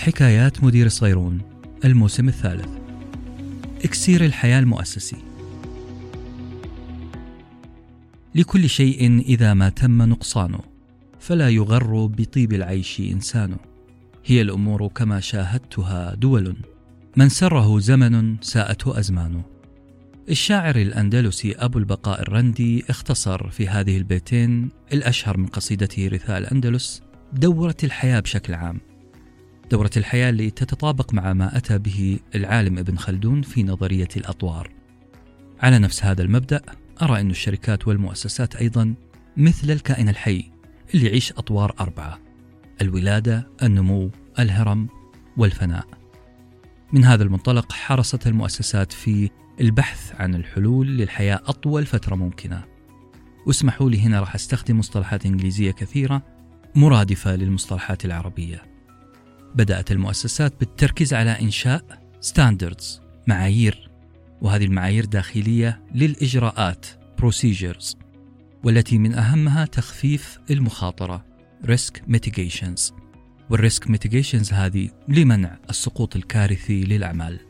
حكايات مدير صيرون الموسم الثالث. إكسير الحياة المؤسسي. لكل شيء إذا ما تم نقصانه فلا يغر بطيب العيش إنسان هي الأمور كما شاهدتها دول. من سره زمن ساءته أزمانه الشاعر الأندلسي أبو البقاء الرندي اختصر في هذه البيتين الأشهر من قصيدته رثاء الأندلس دورة الحياة بشكل عام. دورة الحياة اللي تتطابق مع ما أتى به العالم ابن خلدون في نظرية الأطوار على نفس هذا المبدأ أرى أن الشركات والمؤسسات أيضا مثل الكائن الحي اللي يعيش أطوار أربعة الولادة، النمو، الهرم والفناء. من هذا المنطلق حرصت المؤسسات في البحث عن الحلول للحياة أطول فترة ممكنة. واسمحوا لي هنا راح أستخدم مصطلحات إنجليزية كثيرة مرادفة للمصطلحات العربية. بدأت المؤسسات بالتركيز على إنشاء standards معايير وهذه المعايير داخلية للإجراءات procedures والتي من أهمها تخفيف المخاطرة risk mitigations. وال risk mitigations هذه لمنع السقوط الكارثي للأعمال.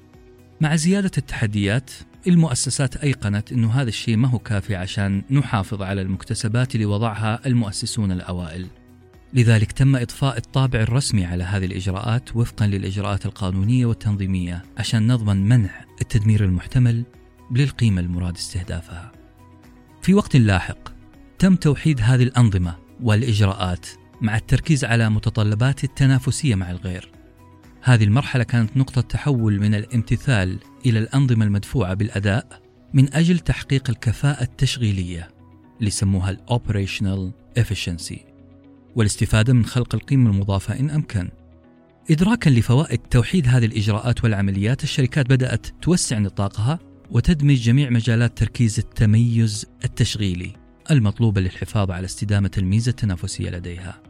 مع زيادة التحديات المؤسسات أيقنت أنه هذا الشيء ما هو كافي عشان نحافظ على المكتسبات اللي وضعها المؤسسون الأوائل. لذلك تم إضفاء الطابع الرسمي على هذه الإجراءات وفقا للإجراءات القانونية والتنظيمية عشان نضمن منع التدمير المحتمل للقيمة المراد استهدافها. في وقت لاحق تم توحيد هذه الأنظمة والإجراءات مع التركيز على متطلبات التنافسية مع الغير. هذه المرحلة كانت نقطة تحول من الامتثال إلى الأنظمة المدفوعة بالأداء من أجل تحقيق الكفاءة التشغيلية اللي يسموها الأوبريشنال efficiency والاستفادة من خلق القيمة المضافة إن أمكن. إدراكا لفوائد توحيد هذه الإجراءات والعمليات الشركات بدأت توسع نطاقها وتدمج جميع مجالات تركيز التميز التشغيلي المطلوبة للحفاظ على استدامة الميزة التنافسية لديها.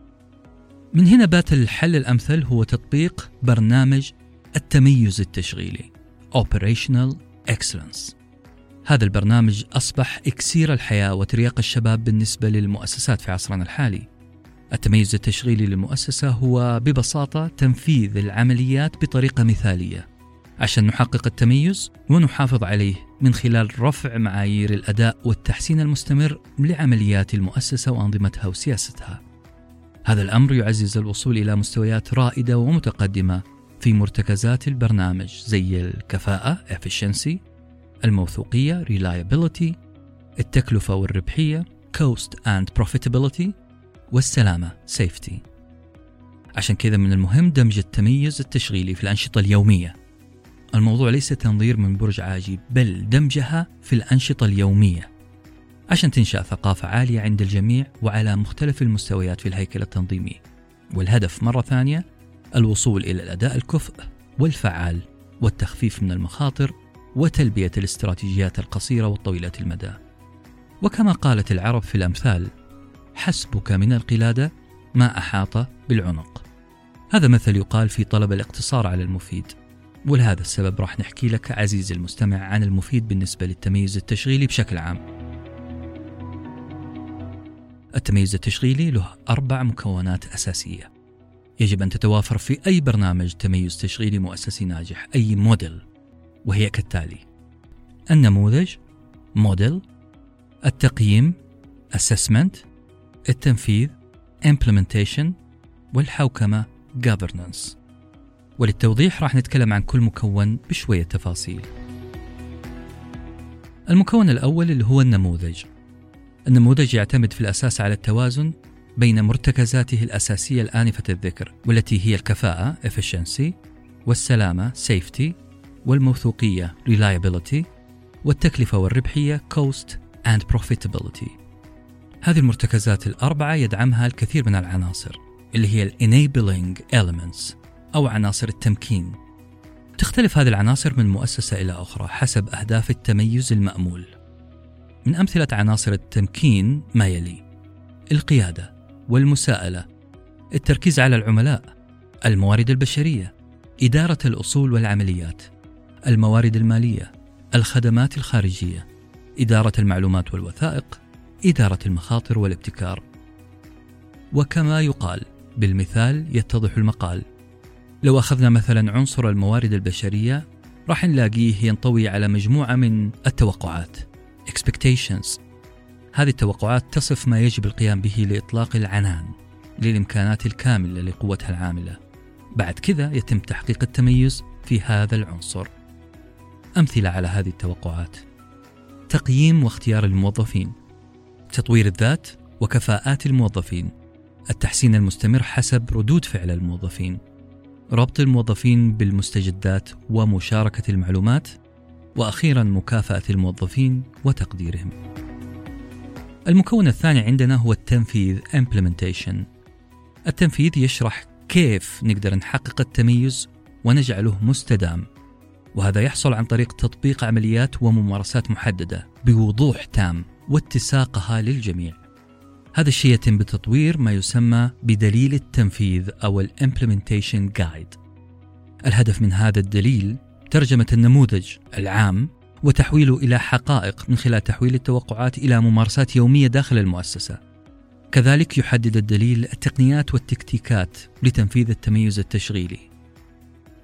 من هنا بات الحل الأمثل هو تطبيق برنامج التميز التشغيلي Operational Excellence. هذا البرنامج أصبح إكسير الحياة وترياق الشباب بالنسبة للمؤسسات في عصرنا الحالي. التميز التشغيلي للمؤسسة هو ببساطة تنفيذ العمليات بطريقة مثالية عشان نحقق التميز ونحافظ عليه من خلال رفع معايير الأداء والتحسين المستمر لعمليات المؤسسة وأنظمتها وسياستها. هذا الأمر يعزز الوصول إلى مستويات رائدة ومتقدمة في مرتكزات البرنامج زي الكفاءة efficiency الموثوقية reliability التكلفة والربحية cost and profitability والسلامة safety. عشان كذا من المهم دمج التميز التشغيلي في الأنشطة اليومية. الموضوع ليس تنظير من برج عاجي بل دمجها في الأنشطة اليومية. عشان تنشأ ثقافة عالية عند الجميع وعلى مختلف المستويات في الهيكل التنظيمي. والهدف مرة ثانية الوصول إلى الأداء الكفء والفعال والتخفيف من المخاطر وتلبية الاستراتيجيات القصيرة والطويلة المدى. وكما قالت العرب في الأمثال حسبك من القلادة ما أحاط بالعنق. هذا مثل يقال في طلب الاقتصار على المفيد ولهذا السبب راح نحكي لك عزيزي المستمع عن المفيد بالنسبة للتميز التشغيلي بشكل عام. التميز التشغيلي له أربع مكونات أساسية. يجب أن تتوافر في أي برنامج تميز تشغيلي مؤسسي ناجح أي موديل وهي كالتالي النموذج موديل التقييم assessment التنفيذ implementation والحوكمة governance. وللتوضيح راح نتكلم عن كل مكون بشوية تفاصيل. المكون الأول اللي هو النموذج. النموذج يعتمد في الأساس على التوازن بين مرتكزاته الأساسية الآنفة الذكر والتي هي الكفاءة efficiency والسلامة safety والموثوقية reliability والتكلفة والربحية cost and profitability. هذه المرتكزات الأربعة يدعمها الكثير من العناصر اللي هي ال enabling elements أو عناصر التمكين. تختلف هذه العناصر من مؤسسة إلى أخرى حسب أهداف التميز المأمول. من أمثلة عناصر التمكين ما يلي القيادة والمساءلة التركيز على العملاء الموارد البشرية إدارة الأصول والعمليات الموارد المالية الخدمات الخارجية إدارة المعلومات والوثائق إدارة المخاطر والابتكار. وكما يقال بالمثال يتضح المقال. لو أخذنا مثلا عنصر الموارد البشرية راح نلاقيه ينطوي على مجموعة من التوقعات. Expectations. هذه التوقعات تصف ما يجب القيام به لإطلاق العنان للإمكانات الكاملة لقوتها العاملة. بعد كذا يتم تحقيق التميز في هذا العنصر. أمثلة على هذه التوقعات. تقييم واختيار الموظفين. تطوير الذات وكفاءات الموظفين. التحسين المستمر حسب ردود فعل الموظفين. ربط الموظفين بالمستجدات ومشاركة المعلومات. وأخيرا مكافأة الموظفين وتقديرهم. المكون الثاني عندنا هو التنفيذ implementation. التنفيذ يشرح كيف نقدر نحقق التميز ونجعله مستدام. وهذا يحصل عن طريق تطبيق عمليات وممارسات محددة بوضوح تام. واتساقها للجميع. هذا الشيء يتم بتطوير ما يسمى بدليل التنفيذ أو الامبلمنتيشن جايد الهدف من هذا الدليل ترجمة النموذج العام وتحويله إلى حقائق من خلال تحويل التوقعات إلى ممارسات يومية داخل المؤسسة. كذلك يحدد الدليل التقنيات والتكتيكات لتنفيذ التميز التشغيلي.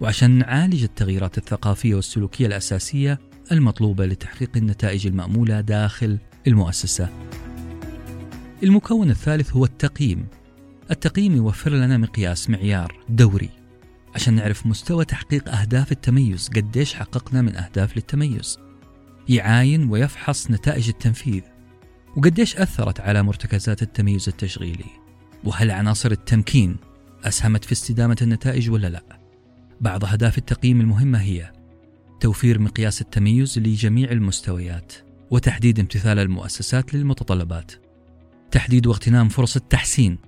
وعشان نعالج التغييرات الثقافية والسلوكية الأساسية المطلوبة لتحقيق النتائج المأمولة داخل المؤسسة. المكون الثالث هو التقييم. التقييم يوفر لنا مقياس معيار دوري عشان نعرف مستوى تحقيق أهداف التميز قديش حققنا من أهداف للتميز. يعاين ويفحص نتائج التنفيذ. وقديش أثرت على مرتكزات التميز التشغيلي. وهل عناصر التمكين أسهمت في استدامة النتائج ولا لا؟ بعض أهداف التقييم المهمة هي توفير مقياس التميز لجميع المستويات. وتحديد امتثال المؤسسات للمتطلبات. تحديد واغتنام فرص التحسين.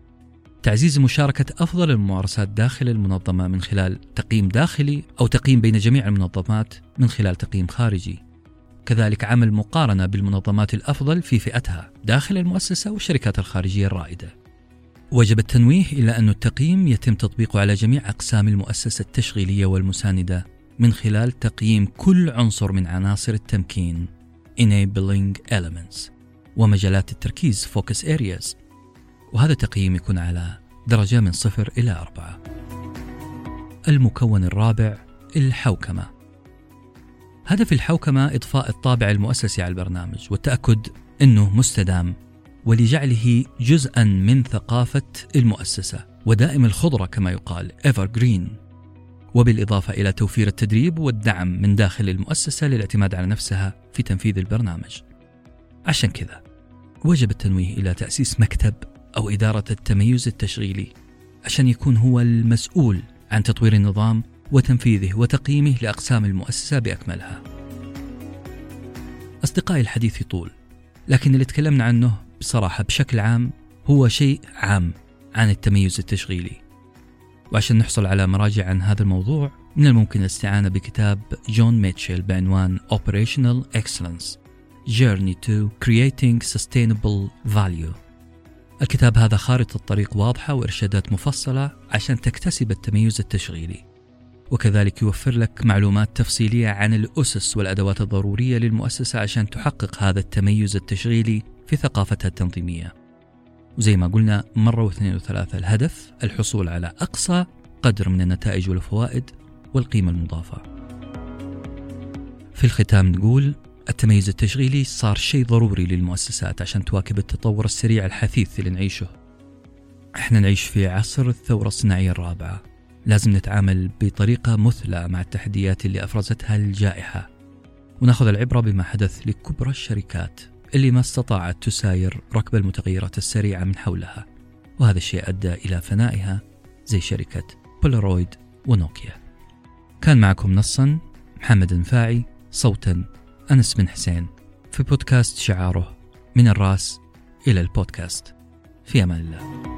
تعزيز مشاركة أفضل الممارسات داخل المنظمة من خلال تقييم داخلي أو تقييم بين جميع المنظمات من خلال تقييم خارجي. كذلك عمل مقارنة بالمنظمات الأفضل في فئتها داخل المؤسسة والشركات الخارجية الرائدة. وجب التنويه إلى أن التقييم يتم تطبيقه على جميع أقسام المؤسسة التشغيلية والمساندة من خلال تقييم كل عنصر من عناصر التمكين. Enabling Elements ومجالات التركيز Focus Areas. وهذا التقييم يكون على درجة من صفر إلى أربعة. المكون الرابع الحوكمة. هدف الحوكمة إضفاء الطابع المؤسسي على البرنامج والتأكد أنه مستدام ولجعله جزءا من ثقافة المؤسسة ودائم الخضرة كما يقال evergreen. وبالإضافة إلى توفير التدريب والدعم من داخل المؤسسة للاعتماد على نفسها في تنفيذ البرنامج عشان كذا وجب التنويه إلى تأسيس مكتب أو إدارة التميز التشغيلي عشان يكون هو المسؤول عن تطوير النظام وتنفيذه وتقييمه لأقسام المؤسسة بأكملها. أصدقائي الحديث يطول، لكن اللي تكلمنا عنه بصراحة بشكل عام هو شيء عام عن التميز التشغيلي. وعشان نحصل على مراجع عن هذا الموضوع من الممكن الاستعانة بكتاب جون ميتشل بعنوان Operational Excellence Journey to Creating Sustainable Value. الكتاب هذا خارطة طريق واضحة وإرشادات مفصلة عشان تكتسب التميز التشغيلي. وكذلك يوفر لك معلومات تفصيلية عن الأسس والأدوات الضرورية للمؤسسة عشان تحقق هذا التميز التشغيلي في ثقافتها التنظيمية. وزي ما قلنا مرة واثنين وثلاثة الهدف الحصول على أقصى قدر من النتائج والفوائد والقيمة المضافة. في الختام نقول التميز التشغيلي صار شيء ضروري للمؤسسات عشان تواكب التطور السريع الحثيث اللي نعيشه. إحنا نعيش في عصر الثورة الصناعية الرابعة. لازم نتعامل بطريقة مثلى مع التحديات اللي أفرزتها الجائحة. وناخذ العبرة بما حدث لكبرى الشركات. اللي ما استطاعت تساير ركب المتغيرات السريعة من حولها. وهذا الشيء أدى إلى فنائها زي شركة بولارويد ونوكيا. كان معكم نصا محمد النفاعي صوتا أنس بن حسين في بودكاست شعاره من الرأس إلى البودكاست. في أمان الله.